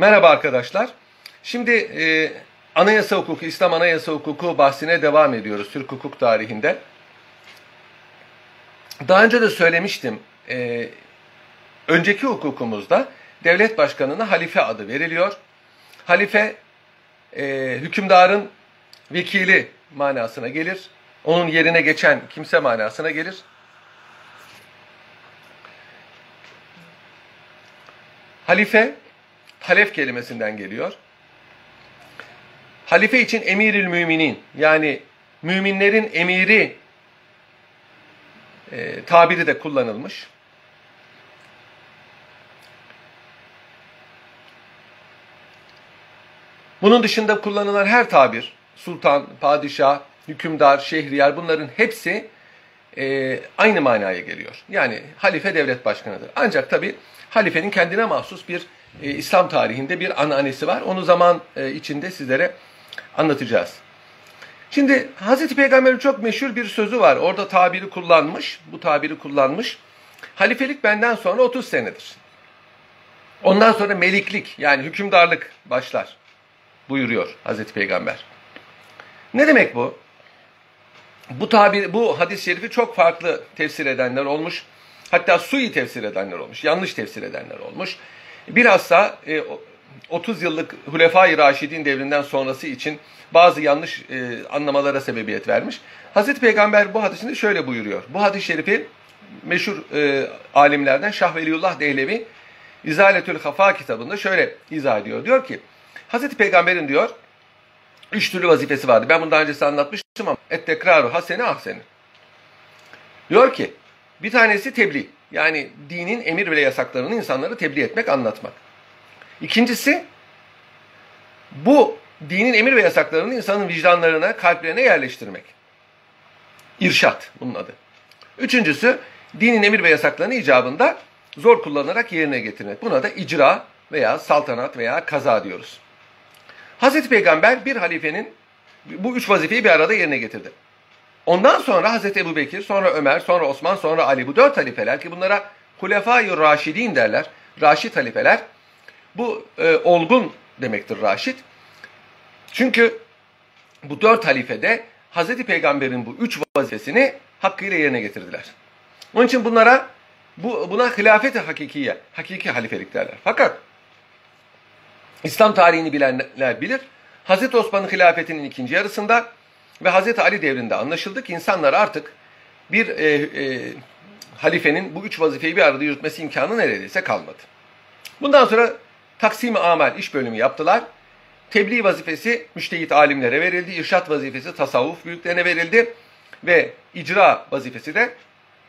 Merhaba arkadaşlar. Şimdi e, anayasa hukuku, İslam anayasa hukuku bahsine devam ediyoruz Türk hukuk tarihinde. Daha önce de söylemiştim. E, önceki hukukumuzda devlet başkanına halife adı veriliyor. Halife e, hükümdarın vekili manasına gelir. Onun yerine geçen kimse manasına gelir. Halife halef kelimesinden geliyor. Halife için emiril müminin yani müminlerin emiri e, tabiri de kullanılmış. Bunun dışında kullanılan her tabir, sultan, padişah, hükümdar, şehriyar bunların hepsi e, aynı manaya geliyor. Yani halife devlet başkanıdır. Ancak tabi halifenin kendine mahsus bir e, İslam tarihinde bir ananesi var. Onu zaman e, içinde sizlere anlatacağız. Şimdi Hazreti Peygamber'in çok meşhur bir sözü var. Orada tabiri kullanmış, bu tabiri kullanmış. Halifelik benden sonra 30 senedir. Ondan sonra meliklik yani hükümdarlık başlar buyuruyor Hazreti Peygamber. Ne demek bu? Bu tabir, bu hadis-i şerifi çok farklı tefsir edenler olmuş. Hatta sui tefsir edenler olmuş, yanlış tefsir edenler olmuş. Bilhassa e, 30 yıllık Hulefai Raşidin devrinden sonrası için bazı yanlış e, anlamalara sebebiyet vermiş. Hazreti Peygamber bu hadisinde şöyle buyuruyor. Bu hadis-i şerifi meşhur e, alimlerden Şah Veliullah Dehlevi İzaletül Hafa kitabında şöyle izah ediyor. Diyor ki Hazreti Peygamber'in diyor üç türlü vazifesi vardı. Ben bunu daha önce anlatmıştım ama et tekraru hasene ahseni. Diyor ki bir tanesi tebliğ. Yani dinin emir ve yasaklarını insanlara tebliğ etmek, anlatmak. İkincisi bu dinin emir ve yasaklarını insanın vicdanlarına, kalplerine yerleştirmek. İrşat bunun adı. Üçüncüsü dinin emir ve yasaklarını icabında zor kullanarak yerine getirmek. Buna da icra veya saltanat veya kaza diyoruz. Hazreti Peygamber bir halifenin bu üç vazifeyi bir arada yerine getirdi. Ondan sonra Hazreti Ebu Bekir, sonra Ömer, sonra Osman, sonra Ali bu dört halifeler ki bunlara Hulefai Raşidin derler. Raşid halifeler. Bu e, olgun demektir Raşid. Çünkü bu dört halifede Hazreti Peygamber'in bu üç vazifesini hakkıyla yerine getirdiler. Onun için bunlara bu, buna hilafet-i hakikiye, hakiki halifelik derler. Fakat İslam tarihini bilenler bilir. Hazreti Osman'ın hilafetinin ikinci yarısında ve Hazreti Ali devrinde anlaşıldı ki insanlar artık bir e, e, halifenin bu üç vazifeyi bir arada yürütmesi imkanı neredeyse kalmadı. Bundan sonra taksim-i amel iş bölümü yaptılar. Tebliğ vazifesi müştehit alimlere verildi. İrşat vazifesi tasavvuf büyüklerine verildi. Ve icra vazifesi de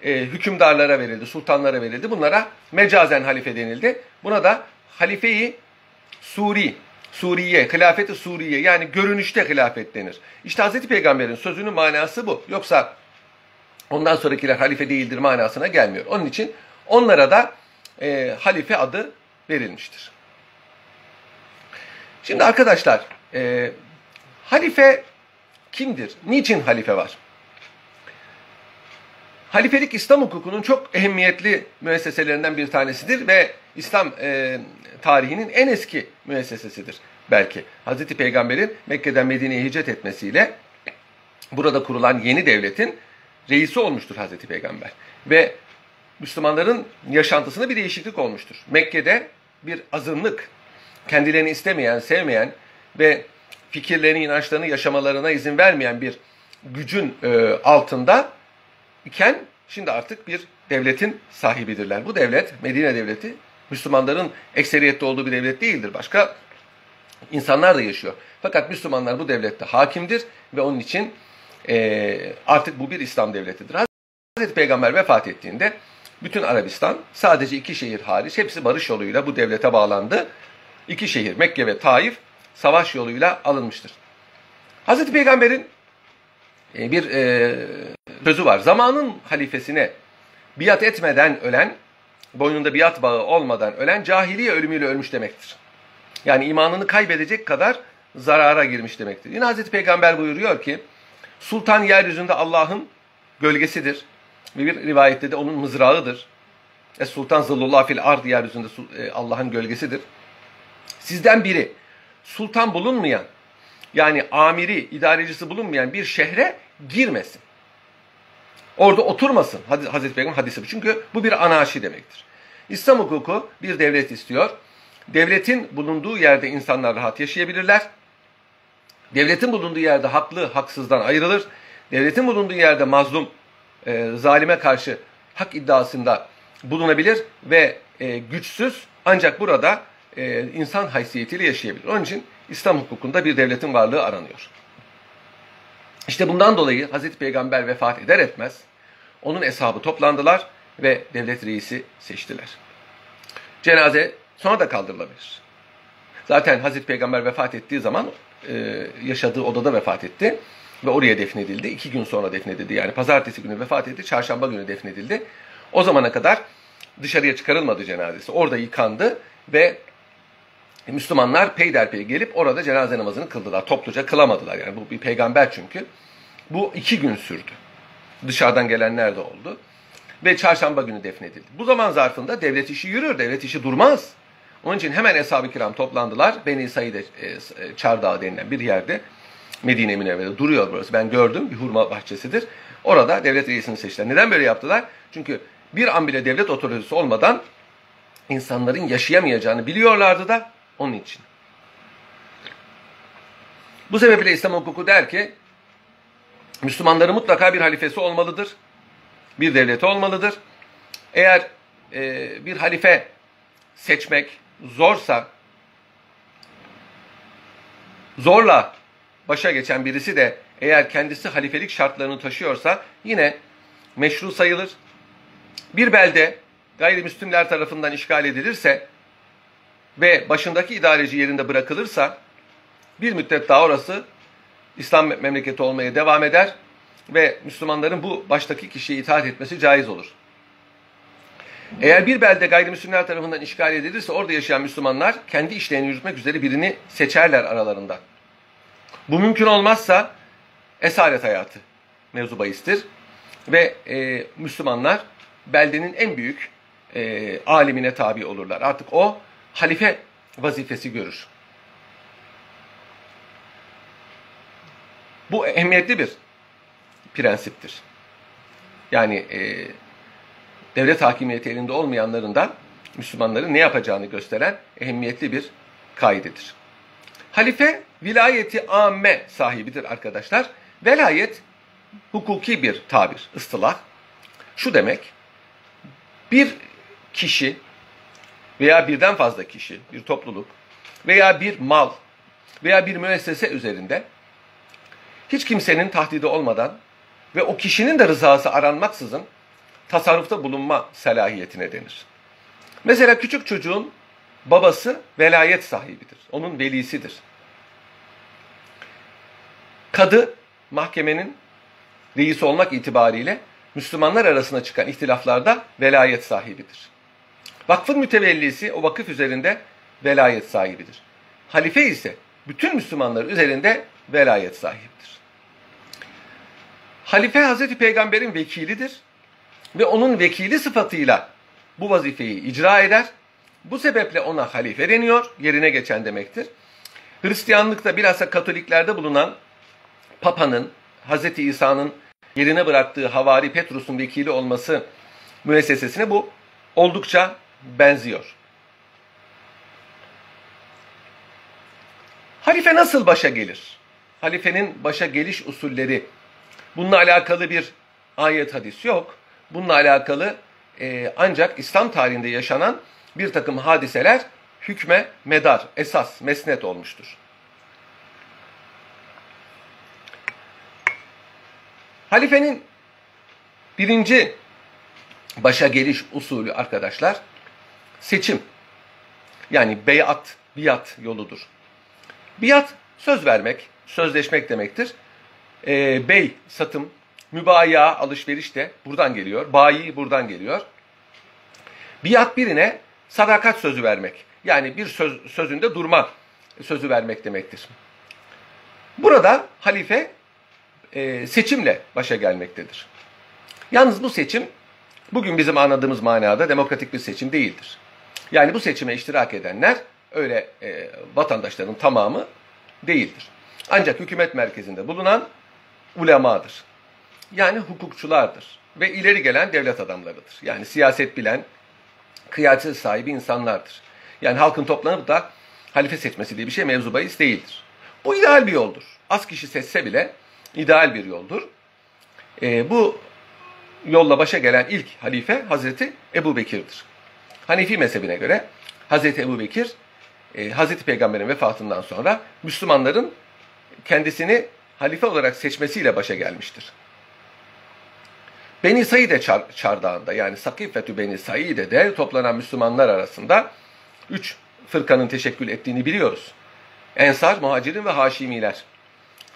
e, hükümdarlara verildi, sultanlara verildi. Bunlara mecazen halife denildi. Buna da halifeyi Suri, Suriye, hilafeti Suriye yani görünüşte hilafet denir. İşte Hazreti Peygamber'in sözünün manası bu. Yoksa ondan sonrakiler halife değildir manasına gelmiyor. Onun için onlara da e, halife adı verilmiştir. Şimdi arkadaşlar, e, halife kimdir? Niçin halife var? Halifelik İslam hukukunun çok ehemmiyetli müesseselerinden bir tanesidir ve İslam e, tarihinin en eski müessesesidir belki. Hazreti Peygamber'in Mekke'den Medine'ye hicret etmesiyle burada kurulan yeni devletin reisi olmuştur Hazreti Peygamber. Ve Müslümanların yaşantısında bir değişiklik olmuştur. Mekke'de bir azınlık, kendilerini istemeyen, sevmeyen ve fikirlerini, inançlarını yaşamalarına izin vermeyen bir gücün e, altında iken şimdi artık bir devletin sahibidirler. Bu devlet, Medine devleti, Müslümanların ekseriyette olduğu bir devlet değildir. Başka insanlar da yaşıyor. Fakat Müslümanlar bu devlette hakimdir ve onun için e, artık bu bir İslam devletidir. Hazreti Peygamber vefat ettiğinde bütün Arabistan sadece iki şehir hariç hepsi barış yoluyla bu devlete bağlandı. İki şehir Mekke ve Taif savaş yoluyla alınmıştır. Hazreti Peygamber'in bir e, sözü var. Zamanın halifesine biat etmeden ölen, boynunda biat bağı olmadan ölen cahiliye ölümüyle ölmüş demektir. Yani imanını kaybedecek kadar zarara girmiş demektir. Yine Hazreti Peygamber buyuruyor ki, sultan yeryüzünde Allah'ın gölgesidir. Ve bir rivayette de onun mızrağıdır. Es sultan zıllullah fil ard yeryüzünde e, Allah'ın gölgesidir. Sizden biri sultan bulunmayan yani amiri, idarecisi bulunmayan bir şehre girmesin. Orada oturmasın. Hazreti Peygamber hadisi. Çünkü bu bir anarşi demektir. İslam hukuku bir devlet istiyor. Devletin bulunduğu yerde insanlar rahat yaşayabilirler. Devletin bulunduğu yerde haklı haksızdan ayrılır. Devletin bulunduğu yerde mazlum, e, zalime karşı hak iddiasında bulunabilir ve e, güçsüz ancak burada e, insan haysiyetiyle yaşayabilir. Onun için İslam hukukunda bir devletin varlığı aranıyor. İşte bundan dolayı Hazreti Peygamber vefat eder etmez onun hesabı toplandılar ve devlet reisi seçtiler. Cenaze sonra da kaldırılabilir. Zaten Hazreti Peygamber vefat ettiği zaman e, yaşadığı odada vefat etti ve oraya defnedildi. İki gün sonra defnedildi. Yani pazartesi günü vefat etti, çarşamba günü defnedildi. O zamana kadar dışarıya çıkarılmadı cenazesi. Orada yıkandı ve Müslümanlar peyderpey gelip orada cenaze namazını kıldılar. Topluca kılamadılar. Yani bu bir peygamber çünkü. Bu iki gün sürdü. Dışarıdan gelenler de oldu. Ve çarşamba günü defnedildi. Bu zaman zarfında devlet işi yürür, devlet işi durmaz. Onun için hemen Eshab-ı Kiram toplandılar. Beni Said e, e, Çardağı denilen bir yerde Medine Münevvere'de duruyor burası. Ben gördüm. Bir hurma bahçesidir. Orada devlet reisini seçtiler. Neden böyle yaptılar? Çünkü bir an bile devlet otoritesi olmadan insanların yaşayamayacağını biliyorlardı da onun için. Bu sebeple İslam hukuku der ki Müslümanların mutlaka bir halifesi olmalıdır. Bir devleti olmalıdır. Eğer e, bir halife seçmek zorsa zorla başa geçen birisi de eğer kendisi halifelik şartlarını taşıyorsa yine meşru sayılır. Bir belde gayrimüslimler tarafından işgal edilirse ve başındaki idareci yerinde bırakılırsa bir müddet daha orası İslam memleketi olmaya devam eder ve Müslümanların bu baştaki kişiye itaat etmesi caiz olur. Eğer bir belde gayrimüslimler tarafından işgal edilirse orada yaşayan Müslümanlar kendi işlerini yürütmek üzere birini seçerler aralarında. Bu mümkün olmazsa esaret hayatı mevzu bahistir. Ve e, Müslümanlar beldenin en büyük e, alimine tabi olurlar. Artık o halife vazifesi görür. Bu ehemmiyetli bir prensiptir. Yani e, devlet hakimiyeti elinde olmayanlarından Müslümanların ne yapacağını gösteren ehemmiyetli bir kaidedir. Halife vilayeti amme sahibidir arkadaşlar. Velayet hukuki bir tabir, ıstılah. Şu demek, bir kişi veya birden fazla kişi, bir topluluk veya bir mal veya bir müessese üzerinde hiç kimsenin tahdidi olmadan ve o kişinin de rızası aranmaksızın tasarrufta bulunma selahiyetine denir. Mesela küçük çocuğun babası velayet sahibidir. Onun velisidir. Kadı mahkemenin reisi olmak itibariyle Müslümanlar arasında çıkan ihtilaflarda velayet sahibidir. Vakfın mütevellisi o vakıf üzerinde velayet sahibidir. Halife ise bütün Müslümanlar üzerinde velayet sahibidir. Halife Hazreti Peygamber'in vekilidir ve onun vekili sıfatıyla bu vazifeyi icra eder. Bu sebeple ona halife deniyor, yerine geçen demektir. Hristiyanlıkta bilhassa Katoliklerde bulunan Papa'nın, Hazreti İsa'nın yerine bıraktığı Havari Petrus'un vekili olması müessesesine bu oldukça benziyor. Halife nasıl başa gelir? Halifenin başa geliş usulleri. Bununla alakalı bir ayet hadis yok. Bununla alakalı e, ancak İslam tarihinde yaşanan bir takım hadiseler hükme medar, esas, mesnet olmuştur. Halifenin birinci başa geliş usulü arkadaşlar seçim. Yani beyat, biat yoludur. Biat söz vermek, sözleşmek demektir. E, bey satım, mübaya alışveriş de buradan geliyor. Bayi buradan geliyor. Biat birine sadakat sözü vermek. Yani bir söz, sözünde durma sözü vermek demektir. Burada halife e, seçimle başa gelmektedir. Yalnız bu seçim bugün bizim anladığımız manada demokratik bir seçim değildir. Yani bu seçime iştirak edenler öyle e, vatandaşların tamamı değildir. Ancak hükümet merkezinde bulunan ulemadır. Yani hukukçulardır ve ileri gelen devlet adamlarıdır. Yani siyaset bilen, kıyamet sahibi insanlardır. Yani halkın toplanıp da halife seçmesi diye bir şey mevzu bahis değildir. Bu ideal bir yoldur. Az kişi seçse bile ideal bir yoldur. E, bu yolla başa gelen ilk halife Hazreti Ebu Bekir'dir. Hanefi mezhebine göre Hazreti Ebu Bekir, e, Hazreti Peygamber'in vefatından sonra Müslümanların kendisini halife olarak seçmesiyle başa gelmiştir. Beni Saide çar, çardağında yani Sakifetü Beni Saide'de toplanan Müslümanlar arasında üç fırkanın teşekkül ettiğini biliyoruz. Ensar, Muhacirin ve Haşimiler.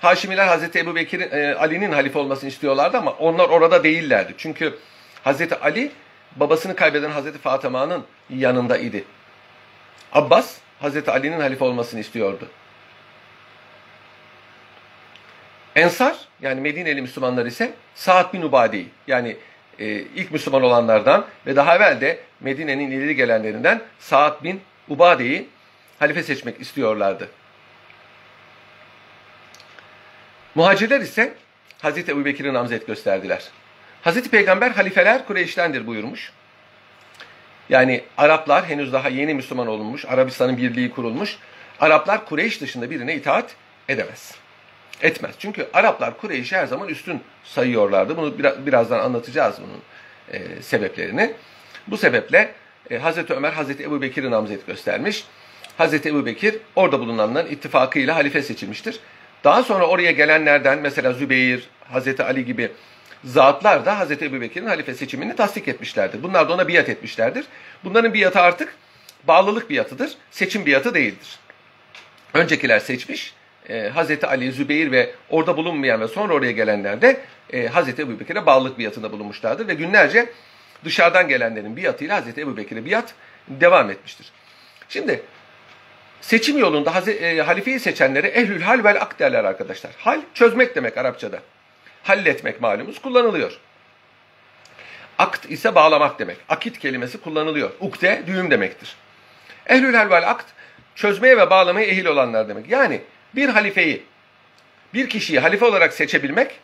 Haşimiler Hazreti Ebu Bekir, e, Ali'nin halife olmasını istiyorlardı ama onlar orada değillerdi. Çünkü Hazreti Ali babasını kaybeden Hazreti Fatıma'nın yanında idi. Abbas Hazreti Ali'nin halife olmasını istiyordu. Ensar yani Medineli Müslümanlar ise Sa'd bin Ubadi yani e, ilk Müslüman olanlardan ve daha evvel de Medine'nin ileri gelenlerinden Sa'd bin Ubade'yi halife seçmek istiyorlardı. Muhacirler ise Hazreti Ebu Bekir'e namzet gösterdiler. Hazreti Peygamber halifeler Kureyş'tendir buyurmuş. Yani Araplar henüz daha yeni Müslüman olunmuş, Arabistan'ın birliği kurulmuş. Araplar Kureyş dışında birine itaat edemez. Etmez. Çünkü Araplar Kureyş'i her zaman üstün sayıyorlardı. Bunu biraz, birazdan anlatacağız bunun e, sebeplerini. Bu sebeple e, Hazreti Ömer Hazreti Ebu Bekir'e namzet göstermiş. Hazreti Ebu Bekir orada bulunanların ittifakıyla halife seçilmiştir. Daha sonra oraya gelenlerden mesela Zübeyir, Hazreti Ali gibi zatlar da Hazreti Ebu Bekir'in halife seçimini tasdik etmişlerdir. Bunlar da ona biat etmişlerdir. Bunların biatı artık bağlılık biatıdır, seçim biatı değildir. Öncekiler seçmiş, e, Hazreti Ali, Zübeyir ve orada bulunmayan ve sonra oraya gelenler de e, Hazreti Ebu Bekir'e bağlılık biatında bulunmuşlardır. Ve günlerce dışarıdan gelenlerin biatıyla Hazreti Ebu Bekir'e biat devam etmiştir. Şimdi seçim yolunda e, halifeyi seçenlere ehlül hal vel ak derler arkadaşlar. Hal çözmek demek Arapçada. Halletmek malumuz kullanılıyor. Akt ise bağlamak demek. Akit kelimesi kullanılıyor. Ukde düğüm demektir. Ehlül hal vel akt çözmeye ve bağlamaya ehil olanlar demek. Yani bir halifeyi, bir kişiyi halife olarak seçebilmek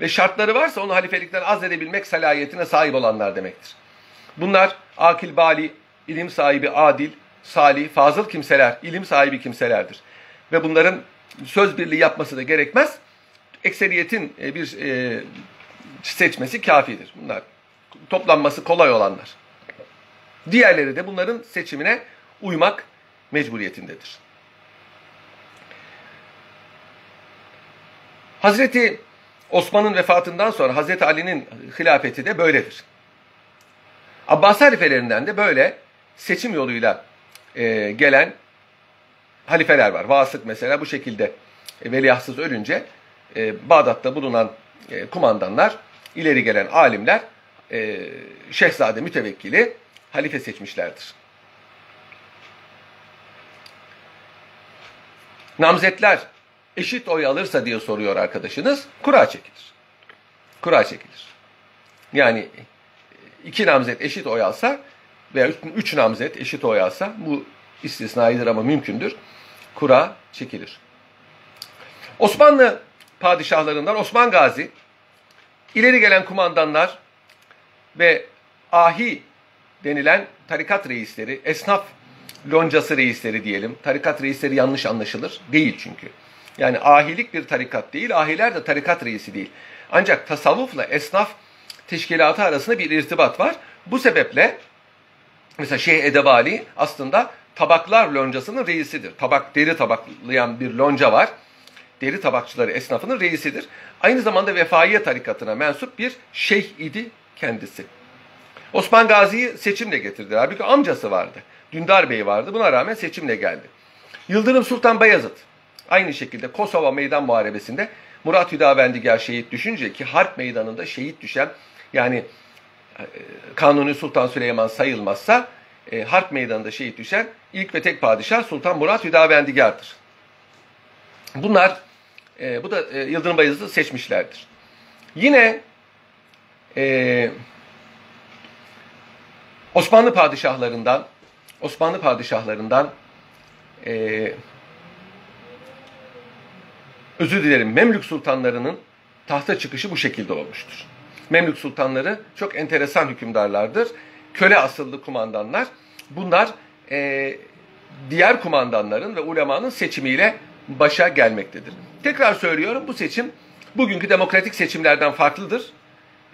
ve şartları varsa onu halifelikten azledebilmek salayetine sahip olanlar demektir. Bunlar akil bali, ilim sahibi adil, salih, fazıl kimseler, ilim sahibi kimselerdir. Ve bunların söz birliği yapması da gerekmez. Ekseriyetin e, bir e, seçmesi kafidir. Bunlar toplanması kolay olanlar. Diğerleri de bunların seçimine uymak mecburiyetindedir. Hazreti Osman'ın vefatından sonra Hazreti Ali'nin hilafeti de böyledir. Abbas halifelerinden de böyle seçim yoluyla e, gelen halifeler var. Vasık mesela bu şekilde e, ölünce e, Bağdat'ta bulunan e, kumandanlar, ileri gelen alimler e, Şehzade mütevekkili halife seçmişlerdir. Namzetler eşit oy alırsa diye soruyor arkadaşınız. Kura çekilir. Kura çekilir. Yani iki namzet eşit oy alsa veya üç, üç namzet eşit oy alsa bu istisnaidir ama mümkündür. Kura çekilir. Osmanlı padişahlarından Osman Gazi ileri gelen kumandanlar ve ahi denilen tarikat reisleri, esnaf loncası reisleri diyelim. Tarikat reisleri yanlış anlaşılır. Değil çünkü. Yani ahilik bir tarikat değil, ahiler de tarikat reisi değil. Ancak tasavvufla esnaf teşkilatı arasında bir irtibat var. Bu sebeple mesela Şeyh Edebali aslında tabaklar loncasının reisidir. Tabak, deri tabaklayan bir lonca var. Deri tabakçıları esnafının reisidir. Aynı zamanda Vefaiye tarikatına mensup bir şeyh idi kendisi. Osman Gazi'yi seçimle getirdiler. Halbuki amcası vardı. Dündar Bey vardı. Buna rağmen seçimle geldi. Yıldırım Sultan Bayezid Aynı şekilde Kosova Meydan Muharebesi'nde Murat Hüdavendigar şehit düşünce ki harp meydanında şehit düşen yani e, Kanuni Sultan Süleyman sayılmazsa e, harp meydanında şehit düşen ilk ve tek padişah Sultan Murat Hüdavendigar'dır. Bunlar e, bu da e, Yıldırım Bayezid'i seçmişlerdir. Yine e, Osmanlı padişahlarından Osmanlı padişahlarından e, özür dilerim Memlük sultanlarının tahta çıkışı bu şekilde olmuştur. Memlük sultanları çok enteresan hükümdarlardır. Köle asıllı kumandanlar. Bunlar e, diğer kumandanların ve ulemanın seçimiyle başa gelmektedir. Tekrar söylüyorum bu seçim bugünkü demokratik seçimlerden farklıdır.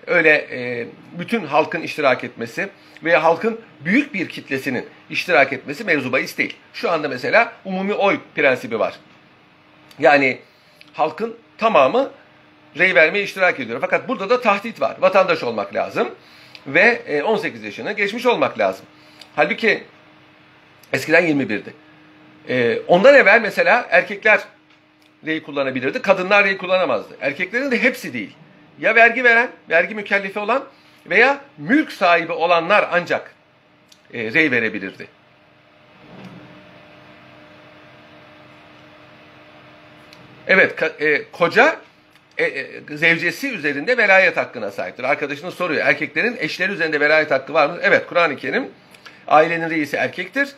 Öyle e, bütün halkın iştirak etmesi veya halkın büyük bir kitlesinin iştirak etmesi mevzu bahis değil. Şu anda mesela umumi oy prensibi var. Yani halkın tamamı rey vermeye iştirak ediyor. Fakat burada da tahdit var. Vatandaş olmak lazım ve 18 e, yaşını geçmiş olmak lazım. Halbuki eskiden 21'di. E, ondan evvel mesela erkekler rey kullanabilirdi, kadınlar rey kullanamazdı. Erkeklerin de hepsi değil. Ya vergi veren, vergi mükellefi olan veya mülk sahibi olanlar ancak e, rey verebilirdi. Evet, e, koca e, e, zevcesi üzerinde velayet hakkına sahiptir. Arkadaşınız soruyor. Erkeklerin eşleri üzerinde velayet hakkı var mı? Evet, Kur'an-ı Kerim ailenin reisi erkektir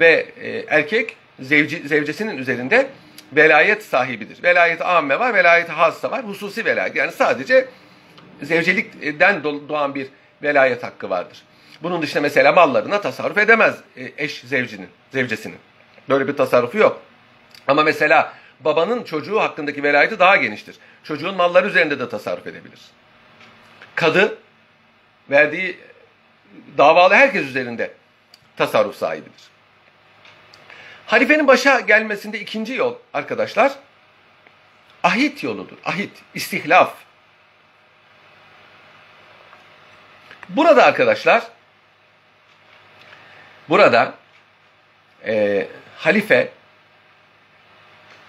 ve e, erkek zevci, zevcesinin üzerinde velayet sahibidir. Velayet amme var, velayet hassa var, hususi velayet. Yani sadece zevcelikten doğan bir velayet hakkı vardır. Bunun dışında mesela mallarına tasarruf edemez e, eş zevcinin, zevcesinin. Böyle bir tasarrufu yok. Ama mesela babanın çocuğu hakkındaki velayeti daha geniştir. Çocuğun malları üzerinde de tasarruf edebilir. Kadı verdiği davalı herkes üzerinde tasarruf sahibidir. Halifenin başa gelmesinde ikinci yol arkadaşlar ahit yoludur. Ahit, istihlaf. Burada arkadaşlar burada e, halife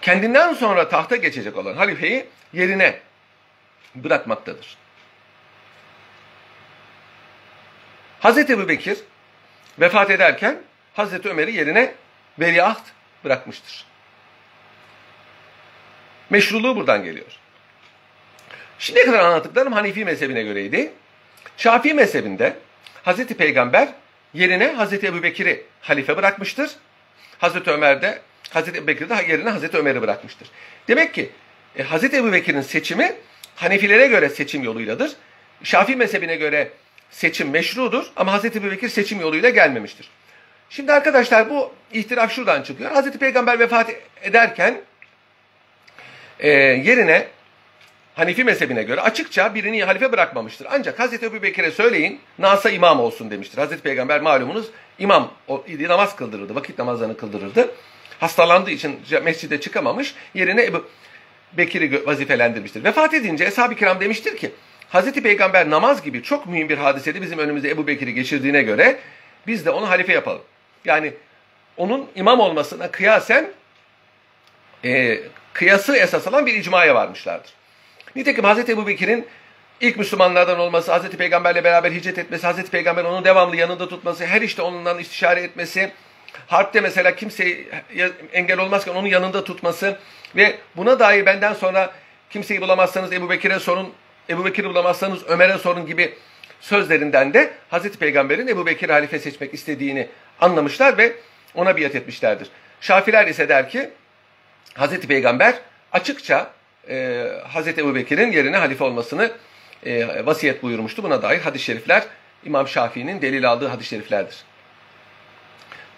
kendinden sonra tahta geçecek olan halifeyi yerine bırakmaktadır. Hazreti Ebu Bekir vefat ederken Hazreti Ömer'i yerine veliaht bırakmıştır. Meşruluğu buradan geliyor. Şimdiye kadar anlattıklarım Hanifi mezhebine göreydi. Şafii mezhebinde Hazreti Peygamber yerine Hazreti Ebu Bekir'i halife bırakmıştır. Hazreti Ömer de Hazreti Ebu Bekir yerine Hazreti Ömer'i bırakmıştır. Demek ki e, Hazreti Ebu Bekir'in seçimi Hanefilere göre seçim yoluyladır. Şafii mezhebine göre seçim meşrudur ama Hazreti Ebu Bekir seçim yoluyla gelmemiştir. Şimdi arkadaşlar bu ihtilaf şuradan çıkıyor. Hazreti Peygamber vefat ederken e, yerine Hanifi mezhebine göre açıkça birini halife bırakmamıştır. Ancak Hazreti Ebu Bekir'e söyleyin Nas'a imam olsun demiştir. Hazreti Peygamber malumunuz imam idi, namaz kıldırırdı, vakit namazlarını kıldırırdı. Hastalandığı için mescide çıkamamış, yerine Ebu Bekir'i vazifelendirmiştir. Vefat edince Eshab-ı Kiram demiştir ki, Hazreti Peygamber namaz gibi çok mühim bir hadisede bizim önümüzde Ebu Bekir'i geçirdiğine göre biz de onu halife yapalım. Yani onun imam olmasına kıyasen e, kıyası esas alan bir icmaya varmışlardır. Nitekim Hazreti Ebu Bekir'in ilk Müslümanlardan olması, Hazreti Peygamberle beraber hicret etmesi, Hazreti Peygamber onu devamlı yanında tutması, her işte onunla istişare etmesi, harpte mesela kimseyi engel olmazken onun yanında tutması ve buna dair benden sonra kimseyi bulamazsanız Ebu Bekir'e sorun, Ebu Bekir'i bulamazsanız Ömer'e sorun gibi sözlerinden de Hazreti Peygamber'in Ebu Bekir halife seçmek istediğini anlamışlar ve ona biat etmişlerdir. Şafiler ise der ki Hazreti Peygamber açıkça e, Hazreti Ebu Bekir'in yerine halife olmasını e, vasiyet buyurmuştu. Buna dair hadis-i şerifler İmam Şafii'nin delil aldığı hadis-i şeriflerdir.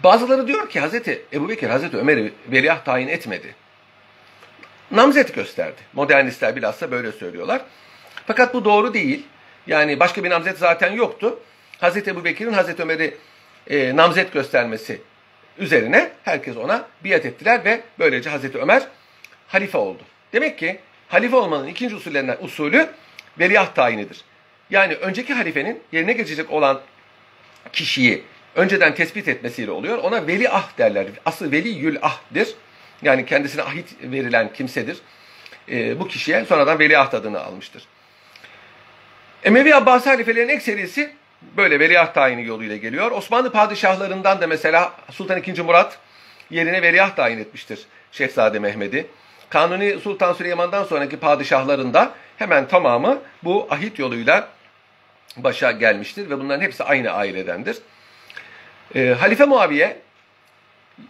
Bazıları diyor ki Hazreti Ebu Bekir Hazreti Ömer'i veliaht tayin etmedi. Namzet gösterdi. Modernistler bilhassa böyle söylüyorlar. Fakat bu doğru değil. Yani başka bir namzet zaten yoktu. Hazreti Ebu Bekir'in Hazreti Ömer'i e, namzet göstermesi üzerine herkes ona biat ettiler ve böylece Hazreti Ömer halife oldu. Demek ki halife olmanın ikinci usullerinden usulü veliaht tayinidir. Yani önceki halifenin yerine geçecek olan kişiyi önceden tespit etmesiyle oluyor. Ona veli ah derler. Asıl veli yül ahdir. Yani kendisine ahit verilen kimsedir. E, bu kişiye sonradan veliaht adını almıştır. Emevi Abbasi halifelerin ekserisi böyle veliaht tayini yoluyla geliyor. Osmanlı padişahlarından da mesela Sultan II. Murat yerine veliaht tayin etmiştir Şehzade Mehmet'i. Kanuni Sultan Süleyman'dan sonraki padişahlarında hemen tamamı bu ahit yoluyla başa gelmiştir ve bunların hepsi aynı ailedendir. E, Halife Muaviye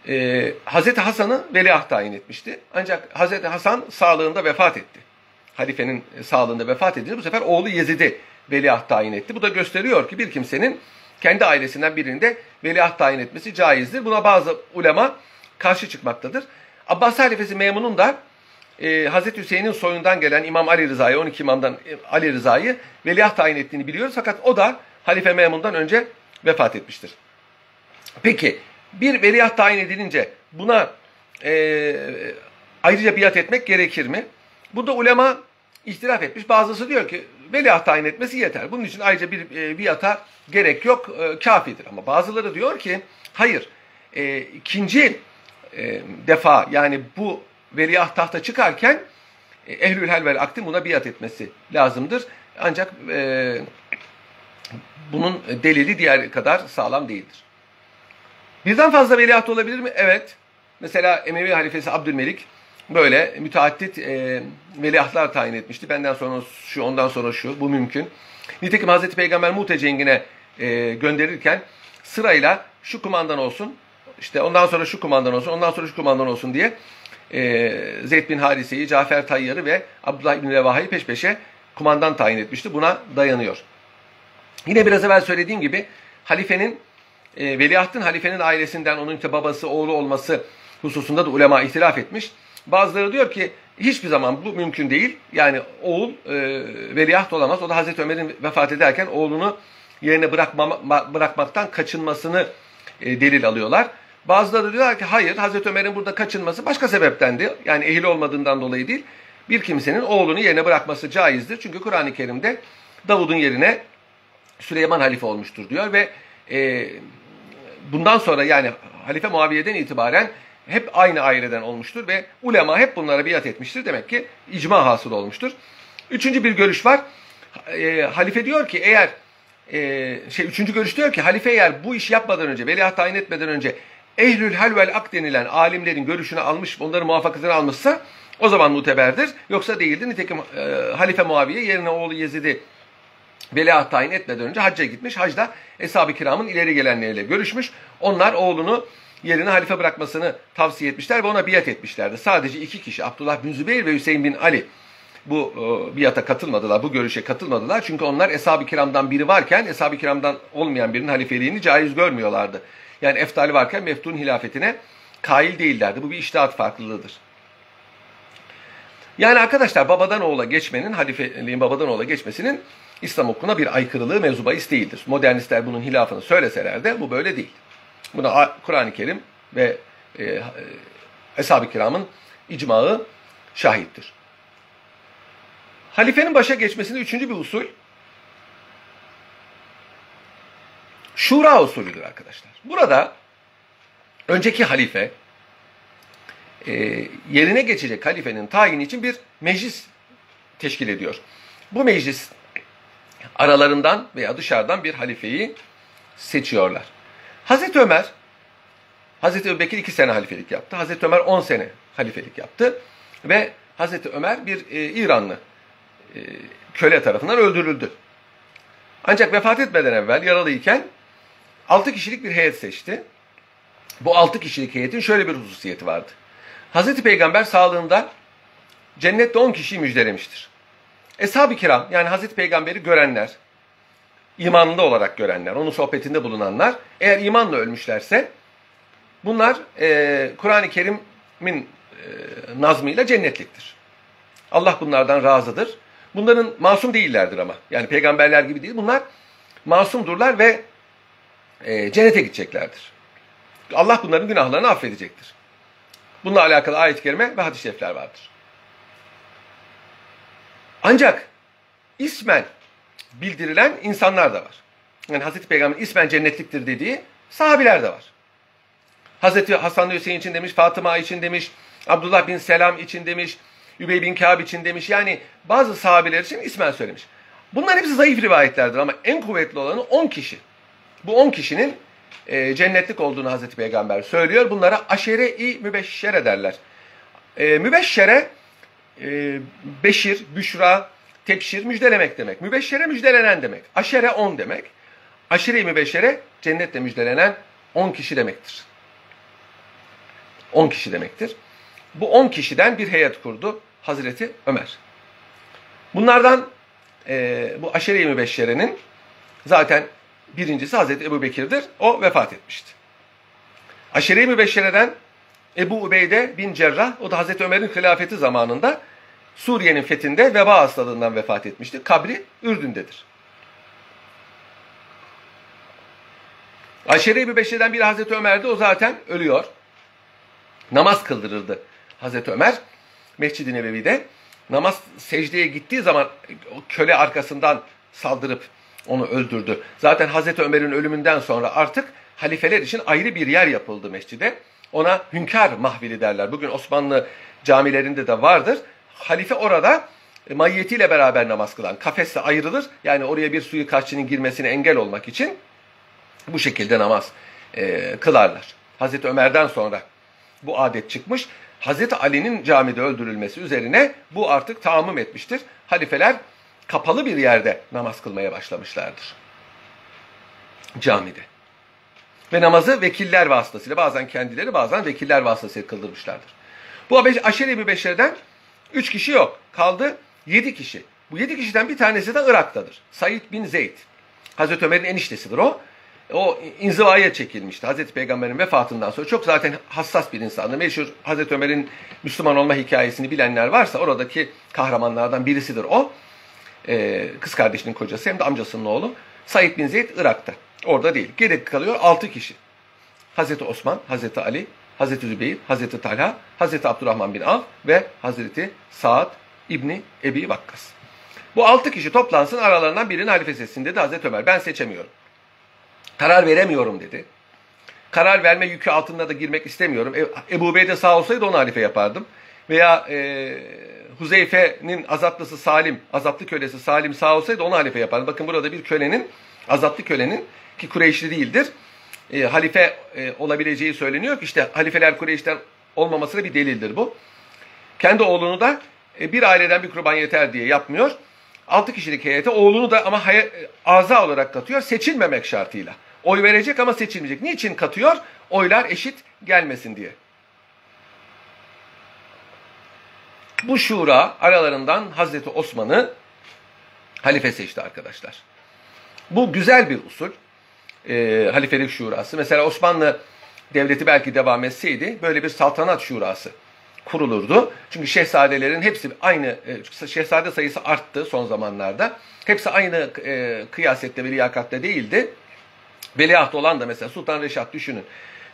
e, Hazreti Hasan'ı veliaht tayin etmişti. Ancak Hazreti Hasan sağlığında vefat etti. Halifenin sağlığında vefat edince bu sefer oğlu Yezid'i veliaht tayin etti. Bu da gösteriyor ki bir kimsenin kendi ailesinden birinde veliaht tayin etmesi caizdir. Buna bazı ulema karşı çıkmaktadır. Abbas halifesi Memun'un da e, Hazreti Hüseyin'in soyundan gelen İmam Ali Rıza'yı, 12 imamdan Ali Rıza'yı veliaht tayin ettiğini biliyoruz. Fakat o da Halife Memun'dan önce vefat etmiştir. Peki bir veliaht tayin edilince buna e, ayrıca biat etmek gerekir mi? Bu da ulema ihtilaf etmiş. Bazısı diyor ki veliaht tayin etmesi yeter. Bunun için ayrıca bir e, biata gerek yok, e, kafidir. Ama bazıları diyor ki hayır, e, ikinci e, defa yani bu veliaht tahta çıkarken e, ehlül hel vel akdi buna biat etmesi lazımdır. Ancak e, bunun delili diğer kadar sağlam değildir. Birden fazla veliaht olabilir mi? Evet. Mesela Emevi halifesi Abdülmelik böyle müteaddit e, veliahtlar tayin etmişti. Benden sonra şu, ondan sonra şu. Bu mümkün. Nitekim Hazreti Peygamber Mute cengine e, gönderirken sırayla şu kumandan olsun, işte ondan sonra şu kumandan olsun, ondan sonra şu kumandan olsun diye e, Zeyd bin Harise'yi, Cafer Tayyar'ı ve Abdullah bin Revaha'yı peş peşe kumandan tayin etmişti. Buna dayanıyor. Yine biraz evvel söylediğim gibi halifenin e, veliahtın halifenin ailesinden onun işte babası, oğlu olması hususunda da ulema ihtilaf etmiş. Bazıları diyor ki hiçbir zaman bu mümkün değil. Yani oğul e, veliaht olamaz. O da Hazreti Ömer'in vefat ederken oğlunu yerine bırakma, bırakmaktan kaçınmasını e, delil alıyorlar. Bazıları diyorlar ki hayır Hazreti Ömer'in burada kaçınması başka sebeptendi. Yani ehil olmadığından dolayı değil. Bir kimsenin oğlunu yerine bırakması caizdir. Çünkü Kur'an-ı Kerim'de Davud'un yerine Süleyman halife olmuştur diyor ve e, bundan sonra yani Halife Muaviye'den itibaren hep aynı aileden olmuştur ve ulema hep bunlara biat etmiştir. Demek ki icma hasıl olmuştur. Üçüncü bir görüş var. E, halife diyor ki eğer e, şey üçüncü görüş diyor ki halife eğer bu iş yapmadan önce veliaht tayin etmeden önce ehlül hal vel ak denilen alimlerin görüşünü almış, onların muvaffakatını almışsa o zaman muteberdir. Yoksa değildir. Nitekim e, Halife Muaviye yerine oğlu Yezid'i veliaht tayin etmeden önce hacca gitmiş. Hacda Eshab-ı Kiram'ın ileri gelenleriyle görüşmüş. Onlar oğlunu yerine halife bırakmasını tavsiye etmişler ve ona biat etmişlerdi. Sadece iki kişi Abdullah bin Zübeyir ve Hüseyin bin Ali bu e, biata katılmadılar, bu görüşe katılmadılar. Çünkü onlar Eshab-ı Kiram'dan biri varken Eshab-ı Kiram'dan olmayan birinin halifeliğini caiz görmüyorlardı. Yani Eftali varken Meftun hilafetine kail değillerdi. Bu bir iştihat farklılığıdır. Yani arkadaşlar babadan oğula geçmenin, halifeliğin babadan oğula geçmesinin İslam hukukuna bir aykırılığı mevzu bahis değildir. Modernistler bunun hilafını söyleseler de bu böyle değil. Buna Kur'an-ı Kerim ve e, e, Eshab-ı Kiram'ın icmağı şahittir. Halifenin başa geçmesinde üçüncü bir usul şura usulüdür arkadaşlar. Burada önceki halife e, yerine geçecek halifenin tayini için bir meclis teşkil ediyor. Bu meclis aralarından veya dışarıdan bir halifeyi seçiyorlar. Hazreti Ömer, Hazreti Ebubekir iki sene halifelik yaptı. Hazreti Ömer on sene halifelik yaptı. Ve Hazreti Ömer bir e, İranlı e, köle tarafından öldürüldü. Ancak vefat etmeden evvel yaralıyken altı kişilik bir heyet seçti. Bu altı kişilik heyetin şöyle bir hususiyeti vardı. Hazreti Peygamber sağlığında cennette on kişiyi müjdelemiştir. Eshab-ı kiram yani Hazreti Peygamber'i görenler, imanında olarak görenler, onun sohbetinde bulunanlar eğer imanla ölmüşlerse bunlar e, Kur'an-ı Kerim'in e, nazmıyla cennetliktir. Allah bunlardan razıdır. Bunların masum değillerdir ama. Yani peygamberler gibi değil. Bunlar masumdurlar ve e, cennete gideceklerdir. Allah bunların günahlarını affedecektir. Bununla alakalı ayet-i kerime ve hadis-i şerifler vardır. Ancak ismen bildirilen insanlar da var. Yani Hazreti Peygamber ismen cennetliktir dediği sahabiler de var. Hazreti Hasan Hüseyin için demiş, Fatıma için demiş, Abdullah bin Selam için demiş, Übey bin Kâb için demiş. Yani bazı sahabeler için ismen söylemiş. Bunlar hepsi zayıf rivayetlerdir ama en kuvvetli olanı 10 kişi. Bu 10 kişinin e, cennetlik olduğunu Hazreti Peygamber söylüyor. Bunlara aşere-i mübeşşere derler. E, mübeşşere e, beşir, büşra, tebşir müjdelemek demek. Mübeşşere müjdelenen demek. Aşere on demek. Aşire-i mübeşşere cennetle müjdelenen on kişi demektir. 10 kişi demektir. Bu 10 kişiden bir heyet kurdu Hazreti Ömer. Bunlardan e, bu aşere-i mübeşşerenin zaten birincisi Hazreti Ebu Bekir'dir. O vefat etmişti. Aşere-i mübeşşereden Ebu Ubeyde bin Cerrah, o da Hazreti Ömer'in hilafeti zamanında Suriye'nin fethinde veba hastalığından vefat etmişti. Kabri Ürdün'dedir. Aşere-i Mübeşşe'den biri Hazreti Ömer'di. O zaten ölüyor. Namaz kıldırırdı Hazreti Ömer. Mescid-i Nebevi'de. Namaz secdeye gittiği zaman köle arkasından saldırıp onu öldürdü. Zaten Hazreti Ömer'in ölümünden sonra artık halifeler için ayrı bir yer yapıldı mescide. Ona hünkâr mahvili derler. Bugün Osmanlı camilerinde de vardır. Halife orada e, mayyetiyle beraber namaz kılan. Kafesle ayrılır. Yani oraya bir suikastçının girmesine engel olmak için bu şekilde namaz e, kılarlar. Hazreti Ömer'den sonra bu adet çıkmış. Hazreti Ali'nin camide öldürülmesi üzerine bu artık tamam etmiştir. Halifeler kapalı bir yerde namaz kılmaya başlamışlardır. Camide. Ve namazı vekiller vasıtasıyla bazen kendileri bazen vekiller vasıtasıyla kıldırmışlardır. Bu aşere-i mübeşşerden üç kişi yok. Kaldı yedi kişi. Bu yedi kişiden bir tanesi de Irak'tadır. Said bin Zeyd. Hazreti Ömer'in eniştesidir o o inzivaya çekilmişti. Hazreti Peygamber'in vefatından sonra çok zaten hassas bir insandı. Meşhur Hazreti Ömer'in Müslüman olma hikayesini bilenler varsa oradaki kahramanlardan birisidir o. Ee, kız kardeşinin kocası hem de amcasının oğlu. Said bin Zeyd Irak'ta. Orada değil. Geri kalıyor 6 kişi. Hazreti Osman, Hazreti Ali, Hazreti Zübeyir, Hazreti Talha, Hazreti Abdurrahman bin Avf ve Hazreti Saad İbni Ebi Vakkas. Bu altı kişi toplansın aralarından birini halife seçsin dedi Hazreti Ömer. Ben seçemiyorum. Karar veremiyorum dedi. Karar verme yükü altında da girmek istemiyorum. E, Ebu Beyde sağ olsaydı onu halife yapardım. Veya e, Huzeyfe'nin azatlısı Salim, azatlı kölesi Salim sağ olsaydı onu halife yapardım. Bakın burada bir kölenin, azatlı kölenin ki Kureyşli değildir, e, halife e, olabileceği söyleniyor ki işte halifeler Kureyş'ten olmamasına bir delildir bu. Kendi oğlunu da e, bir aileden bir kurban yeter diye yapmıyor. 6 kişilik heyete oğlunu da ama hay- aza olarak katıyor seçilmemek şartıyla. Oy verecek ama seçilmeyecek. Niçin katıyor? Oylar eşit gelmesin diye. Bu şura aralarından Hazreti Osman'ı halife seçti arkadaşlar. Bu güzel bir usul. E, halifelik şurası. Mesela Osmanlı devleti belki devam etseydi böyle bir saltanat şurası kurulurdu. Çünkü şehzadelerin hepsi aynı, e, şehzade sayısı arttı son zamanlarda. Hepsi aynı e, kıyasette ve liyakatte değildi. Veliaht olan da mesela Sultan Reşat düşünün.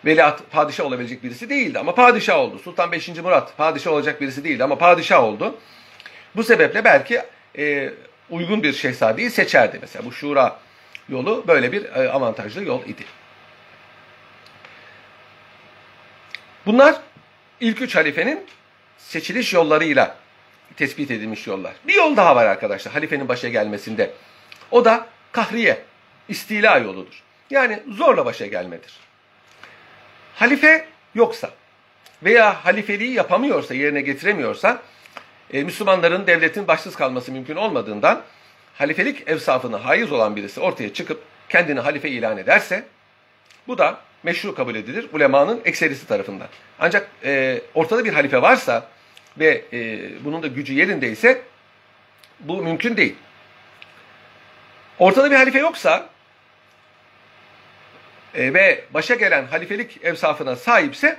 Veliaht padişah olabilecek birisi değildi ama padişah oldu. Sultan 5. Murat padişah olacak birisi değildi ama padişah oldu. Bu sebeple belki e, uygun bir şehzadeyi seçerdi. Mesela bu şura yolu böyle bir e, avantajlı yol idi. Bunlar ilk üç halifenin seçiliş yollarıyla tespit edilmiş yollar. Bir yol daha var arkadaşlar halifenin başa gelmesinde. O da kahriye, istila yoludur. Yani zorla başa gelmedir. Halife yoksa veya halifeliği yapamıyorsa, yerine getiremiyorsa e, Müslümanların devletin başsız kalması mümkün olmadığından halifelik evsafına haiz olan birisi ortaya çıkıp kendini halife ilan ederse bu da meşru kabul edilir ulemanın ekserisi tarafından. Ancak e, ortada bir halife varsa ve e, bunun da gücü yerindeyse bu mümkün değil. Ortada bir halife yoksa e, ve başa gelen halifelik evsafına sahipse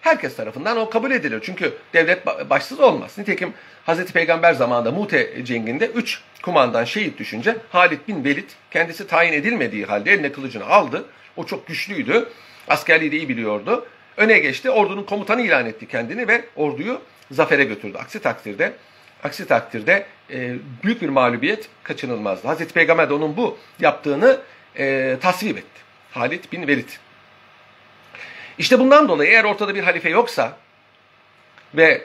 herkes tarafından o kabul edilir. Çünkü devlet başsız olmaz. Nitekim Hazreti Peygamber zamanında Mute cenginde üç kumandan şehit düşünce Halid bin Velid kendisi tayin edilmediği halde eline kılıcını aldı o çok güçlüydü. Askerliği de iyi biliyordu. Öne geçti. Ordunun komutanı ilan etti kendini ve orduyu zafere götürdü. Aksi takdirde aksi takdirde e, büyük bir mağlubiyet kaçınılmazdı. Hazreti Peygamber de onun bu yaptığını e, tasvip etti. Halid bin Velid. İşte bundan dolayı eğer ortada bir halife yoksa ve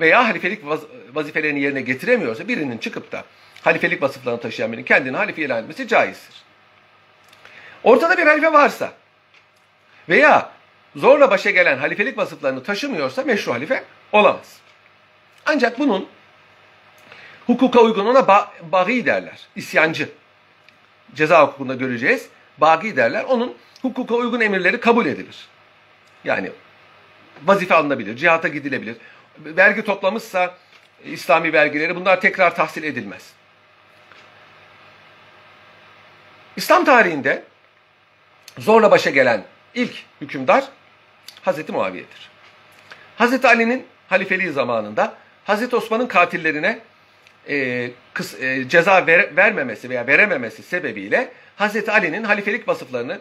veya halifelik vaz, vazifelerini yerine getiremiyorsa birinin çıkıp da halifelik vasıflarını taşıyan birinin kendini halife ilan etmesi caizdir. Ortada bir halife varsa veya zorla başa gelen halifelik vasıflarını taşımıyorsa meşru halife olamaz. Ancak bunun hukuka uygun ona ba bagi derler. İsyancı. Ceza hukukunda göreceğiz. Bagi derler. Onun hukuka uygun emirleri kabul edilir. Yani vazife alınabilir, cihata gidilebilir. Vergi toplamışsa İslami vergileri bunlar tekrar tahsil edilmez. İslam tarihinde zorla başa gelen ilk hükümdar Hazreti Muaviye'dir. Hazreti Ali'nin halifeliği zamanında Hazreti Osman'ın katillerine e, kıs, e, ceza ver, vermemesi veya verememesi sebebiyle Hazreti Ali'nin halifelik vasıflarını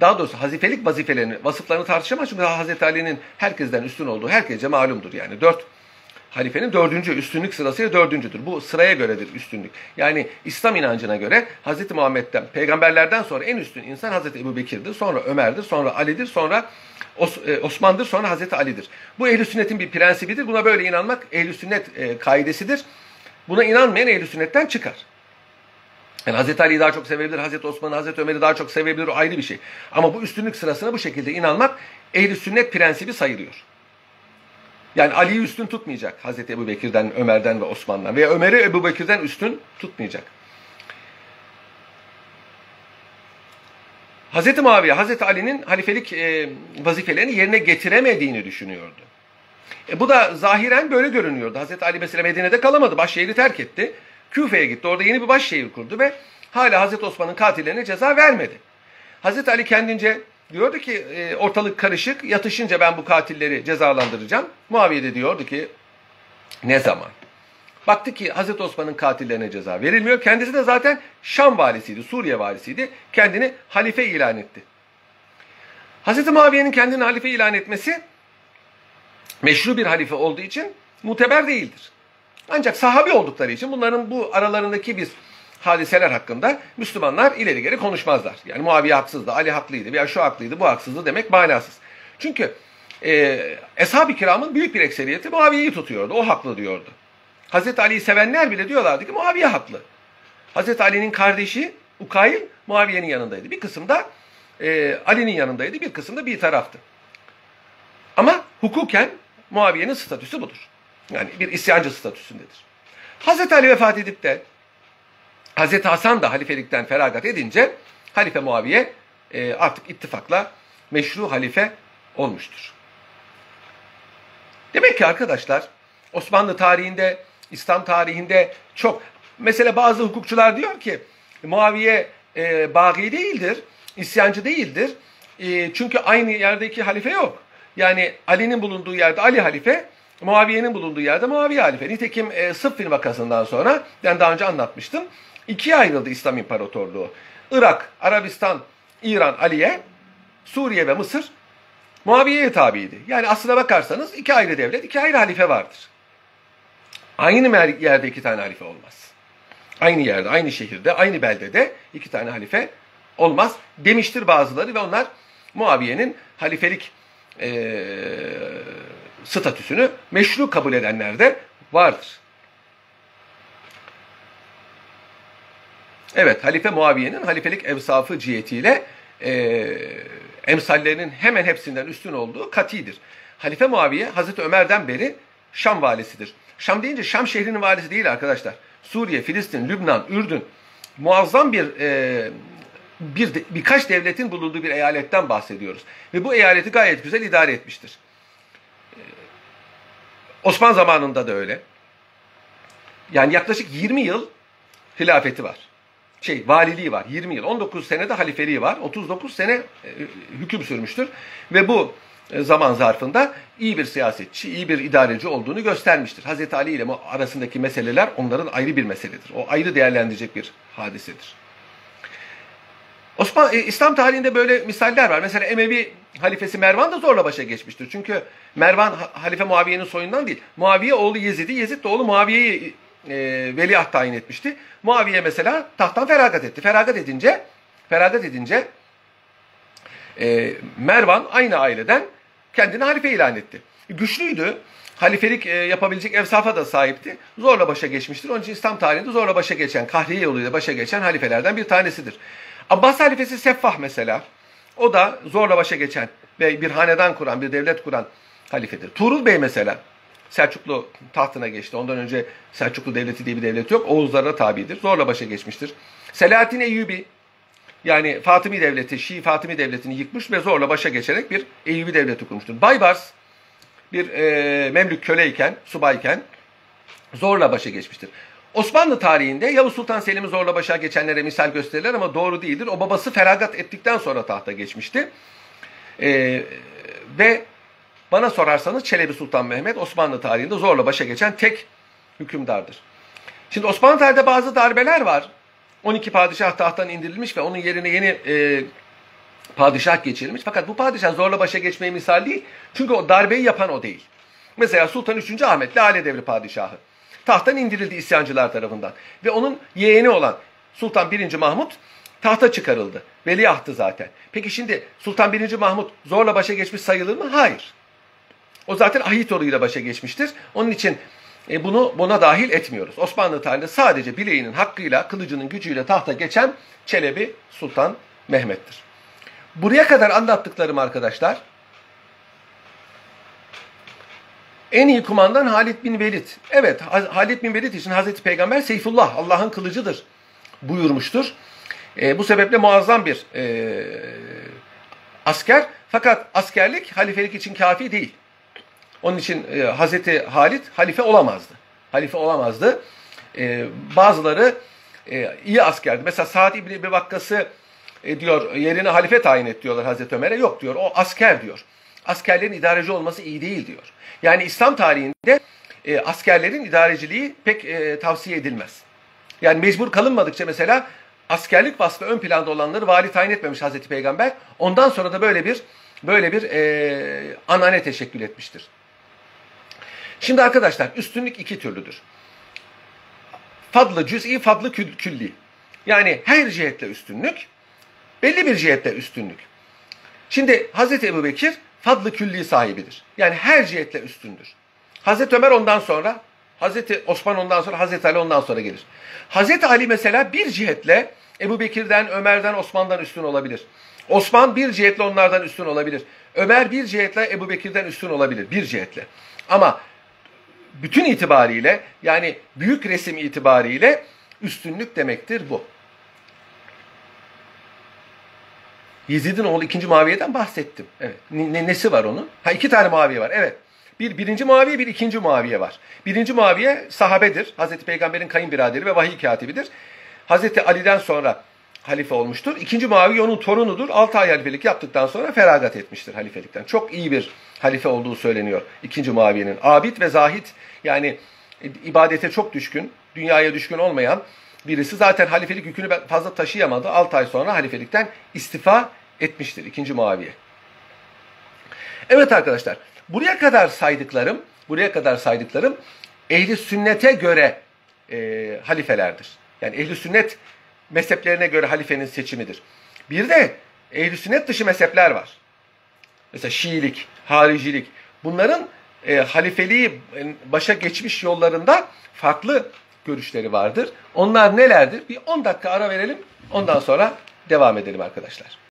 daha doğrusu hazifelik vazifelerini, vasıflarını tartışamaz. Çünkü Hazreti Ali'nin herkesten üstün olduğu herkese malumdur. Yani dört halifenin dördüncü üstünlük sırasıyla dördüncüdür. Bu sıraya göredir üstünlük. Yani İslam inancına göre Hazreti Muhammed'den, peygamberlerden sonra en üstün insan Hazreti Ebu Bekir'dir, sonra Ömer'dir, sonra Ali'dir, sonra Os e, Osman'dır, sonra Hazreti Ali'dir. Bu ehl sünnetin bir prensibidir. Buna böyle inanmak ehl sünnet e, kaidesidir. Buna inanmayan ehl sünnetten çıkar. Yani Hazreti Ali'yi daha çok sevebilir, Hazreti Osman'ı, Hazreti Ömer'i daha çok sevebilir, o ayrı bir şey. Ama bu üstünlük sırasına bu şekilde inanmak ehl sünnet prensibi sayılıyor. Yani Ali'yi üstün tutmayacak Hazreti Ebu Bekir'den, Ömer'den ve Osman'dan. Veya Ömer'i Ebu Bekir'den üstün tutmayacak. Hazreti Muaviye, Hazreti Ali'nin halifelik e, vazifelerini yerine getiremediğini düşünüyordu. E, bu da zahiren böyle görünüyordu. Hazreti Ali mesela Medine'de kalamadı, başşehri terk etti. Küfe'ye gitti, orada yeni bir başşehir kurdu ve hala Hazreti Osman'ın katillerine ceza vermedi. Hazreti Ali kendince Diyordu ki e, ortalık karışık, yatışınca ben bu katilleri cezalandıracağım. Muaviye de diyordu ki ne zaman? Baktı ki Hazreti Osman'ın katillerine ceza verilmiyor. Kendisi de zaten Şam valisiydi, Suriye valisiydi. Kendini halife ilan etti. Hazreti Muaviye'nin kendini halife ilan etmesi meşru bir halife olduğu için muteber değildir. Ancak sahabi oldukları için bunların bu aralarındaki bir hadiseler hakkında Müslümanlar ileri geri konuşmazlar. Yani Muaviye haksızdı, Ali haklıydı veya şu haklıydı, bu haksızdı demek manasız. Çünkü e, Eshab-ı Kiram'ın büyük bir ekseriyeti Muaviye'yi tutuyordu, o haklı diyordu. Hazreti Ali'yi sevenler bile diyorlardı ki Muaviye haklı. Hazreti Ali'nin kardeşi Ukayl Muaviye'nin yanındaydı. Bir kısım da e, Ali'nin yanındaydı, bir kısım da bir taraftı. Ama hukuken Muaviye'nin statüsü budur. Yani bir isyancı statüsündedir. Hazreti Ali vefat edip de Hazreti Hasan da halifelikten feragat edince Halife Muaviye e, artık ittifakla meşru halife olmuştur. Demek ki arkadaşlar Osmanlı tarihinde, İslam tarihinde çok mesela bazı hukukçular diyor ki Muaviye e, bagi değildir, isyancı değildir. E, çünkü aynı yerdeki halife yok. Yani Ali'nin bulunduğu yerde Ali halife, Muaviye'nin bulunduğu yerde Muaviye halife. Nitekim e, Sıffin vakasından sonra ben daha önce anlatmıştım ikiye ayrıldı İslam İmparatorluğu. Irak, Arabistan, İran, Aliye, Suriye ve Mısır Muaviye'ye tabiydi. Yani aslına bakarsanız iki ayrı devlet, iki ayrı halife vardır. Aynı yerde iki tane halife olmaz. Aynı yerde, aynı şehirde, aynı beldede iki tane halife olmaz demiştir bazıları ve onlar Muaviye'nin halifelik e, statüsünü meşru kabul edenler de vardır. Evet, Halife Muaviye'nin halifelik evsafı cihetiyle e, emsallerinin hemen hepsinden üstün olduğu katidir. Halife Muaviye, Hazreti Ömer'den beri Şam valisidir. Şam deyince Şam şehrinin valisi değil arkadaşlar. Suriye, Filistin, Lübnan, Ürdün muazzam bir e, bir birkaç devletin bulunduğu bir eyaletten bahsediyoruz. Ve bu eyaleti gayet güzel idare etmiştir. Osman zamanında da öyle. Yani yaklaşık 20 yıl hilafeti var şey valiliği var 20 yıl. 19 sene de halifeliği var. 39 sene e, hüküm sürmüştür. Ve bu e, zaman zarfında iyi bir siyasetçi, iyi bir idareci olduğunu göstermiştir. Hazreti Ali ile arasındaki meseleler onların ayrı bir meseledir. O ayrı değerlendirecek bir hadisedir. Osman, e, İslam tarihinde böyle misaller var. Mesela Emevi halifesi Mervan da zorla başa geçmiştir. Çünkü Mervan halife Muaviye'nin soyundan değil. Muaviye oğlu Yezid'i, Yezid de oğlu Muaviye'yi e, veliaht tayin etmişti. Muaviye mesela tahttan feragat etti. Feragat edince feragat edince e, Mervan aynı aileden kendini halife ilan etti. Güçlüydü. Halifelik e, yapabilecek evsafa da sahipti. Zorla başa geçmiştir. Onun için İslam tarihinde zorla başa geçen, kahriye yoluyla başa geçen halifelerden bir tanesidir. Abbas halifesi Seffah mesela. O da zorla başa geçen ve bir hanedan kuran, bir devlet kuran halifedir. Tuğrul Bey mesela Selçuklu tahtına geçti. Ondan önce Selçuklu Devleti diye bir devlet yok. Oğuzlara tabidir. Zorla başa geçmiştir. Selahattin Eyyubi yani Fatımi Devleti, Şii Fatımi Devleti'ni yıkmış ve zorla başa geçerek bir Eyyubi Devleti kurmuştur. Baybars bir e, Memlük köleyken, subayken zorla başa geçmiştir. Osmanlı tarihinde Yavuz Sultan Selim'i zorla başa geçenlere misal gösterilir ama doğru değildir. O babası feragat ettikten sonra tahta geçmişti. Ee, ve bana sorarsanız Çelebi Sultan Mehmet Osmanlı tarihinde zorla başa geçen tek hükümdardır. Şimdi Osmanlı tarihinde bazı darbeler var. 12 padişah tahttan indirilmiş ve onun yerine yeni e, padişah geçirilmiş. Fakat bu padişah zorla başa geçmeye misal değil. Çünkü o darbeyi yapan o değil. Mesela Sultan 3. Ahmet Lale Devri padişahı. Tahttan indirildi isyancılar tarafından. Ve onun yeğeni olan Sultan 1. Mahmut tahta çıkarıldı. Veliahtı zaten. Peki şimdi Sultan 1. Mahmut zorla başa geçmiş sayılır mı? Hayır. O zaten ahit yoluyla başa geçmiştir. Onun için e, bunu buna dahil etmiyoruz. Osmanlı tarihinde sadece bileğinin hakkıyla, kılıcının gücüyle tahta geçen Çelebi Sultan Mehmet'tir. Buraya kadar anlattıklarım arkadaşlar en iyi kumandan Halid bin Velid. Evet Halid bin Velid için Hazreti Peygamber Seyfullah Allah'ın kılıcıdır buyurmuştur. E, bu sebeple muazzam bir e, asker. Fakat askerlik halifelik için kafi değil. Onun için e, Hazreti Halid halife olamazdı. Halife olamazdı. E, bazıları e, iyi askerdi. Mesela Sa'd İbni Ebi Vakkas'ı e, diyor yerine halife tayin et diyorlar Hazreti Ömer'e. Yok diyor o asker diyor. Askerlerin idareci olması iyi değil diyor. Yani İslam tarihinde e, askerlerin idareciliği pek e, tavsiye edilmez. Yani mecbur kalınmadıkça mesela askerlik vasfı ön planda olanları vali tayin etmemiş Hazreti Peygamber. Ondan sonra da böyle bir böyle bir e, anane teşekkül etmiştir. Şimdi arkadaşlar üstünlük iki türlüdür. Fadlı cüz'i, fadlı külli. Yani her cihetle üstünlük, belli bir cihetle üstünlük. Şimdi Hazreti Ebu Bekir fadlı külli sahibidir. Yani her cihetle üstündür. Hazreti Ömer ondan sonra, Hazreti Osman ondan sonra, Hazreti Ali ondan sonra gelir. Hazreti Ali mesela bir cihetle Ebu Bekir'den, Ömer'den, Osman'dan üstün olabilir. Osman bir cihetle onlardan üstün olabilir. Ömer bir cihetle Ebu Bekir'den üstün olabilir. Bir cihetle. Ama bütün itibariyle yani büyük resim itibariyle üstünlük demektir bu. Yezid'in oğlu ikinci Muaviye'den bahsettim. Evet. Ne, nesi var onun? Ha iki tane Muaviye var. Evet. Bir birinci Muaviye, bir ikinci Muaviye var. Birinci Muaviye sahabedir. Hazreti Peygamber'in kayınbiraderi ve vahiy katibidir. Hazreti Ali'den sonra halife olmuştur. İkinci Muaviye onun torunudur. 6 ay halifelik yaptıktan sonra feragat etmiştir halifelikten. Çok iyi bir halife olduğu söyleniyor ikinci Muaviye'nin. Abid ve zahit yani ibadete çok düşkün, dünyaya düşkün olmayan birisi zaten halifelik yükünü fazla taşıyamadı. 6 ay sonra halifelikten istifa etmiştir ikinci Muaviye. Evet arkadaşlar buraya kadar saydıklarım buraya kadar saydıklarım ehli sünnete göre e, halifelerdir. Yani ehli sünnet mezheplerine göre halifenin seçimidir. Bir de ehli sünnet dışı mezhepler var. Mesela Şiilik, haricilik. Bunların e, halifeliği başa geçmiş yollarında farklı görüşleri vardır. Onlar nelerdir? Bir 10 dakika ara verelim. Ondan sonra devam edelim arkadaşlar.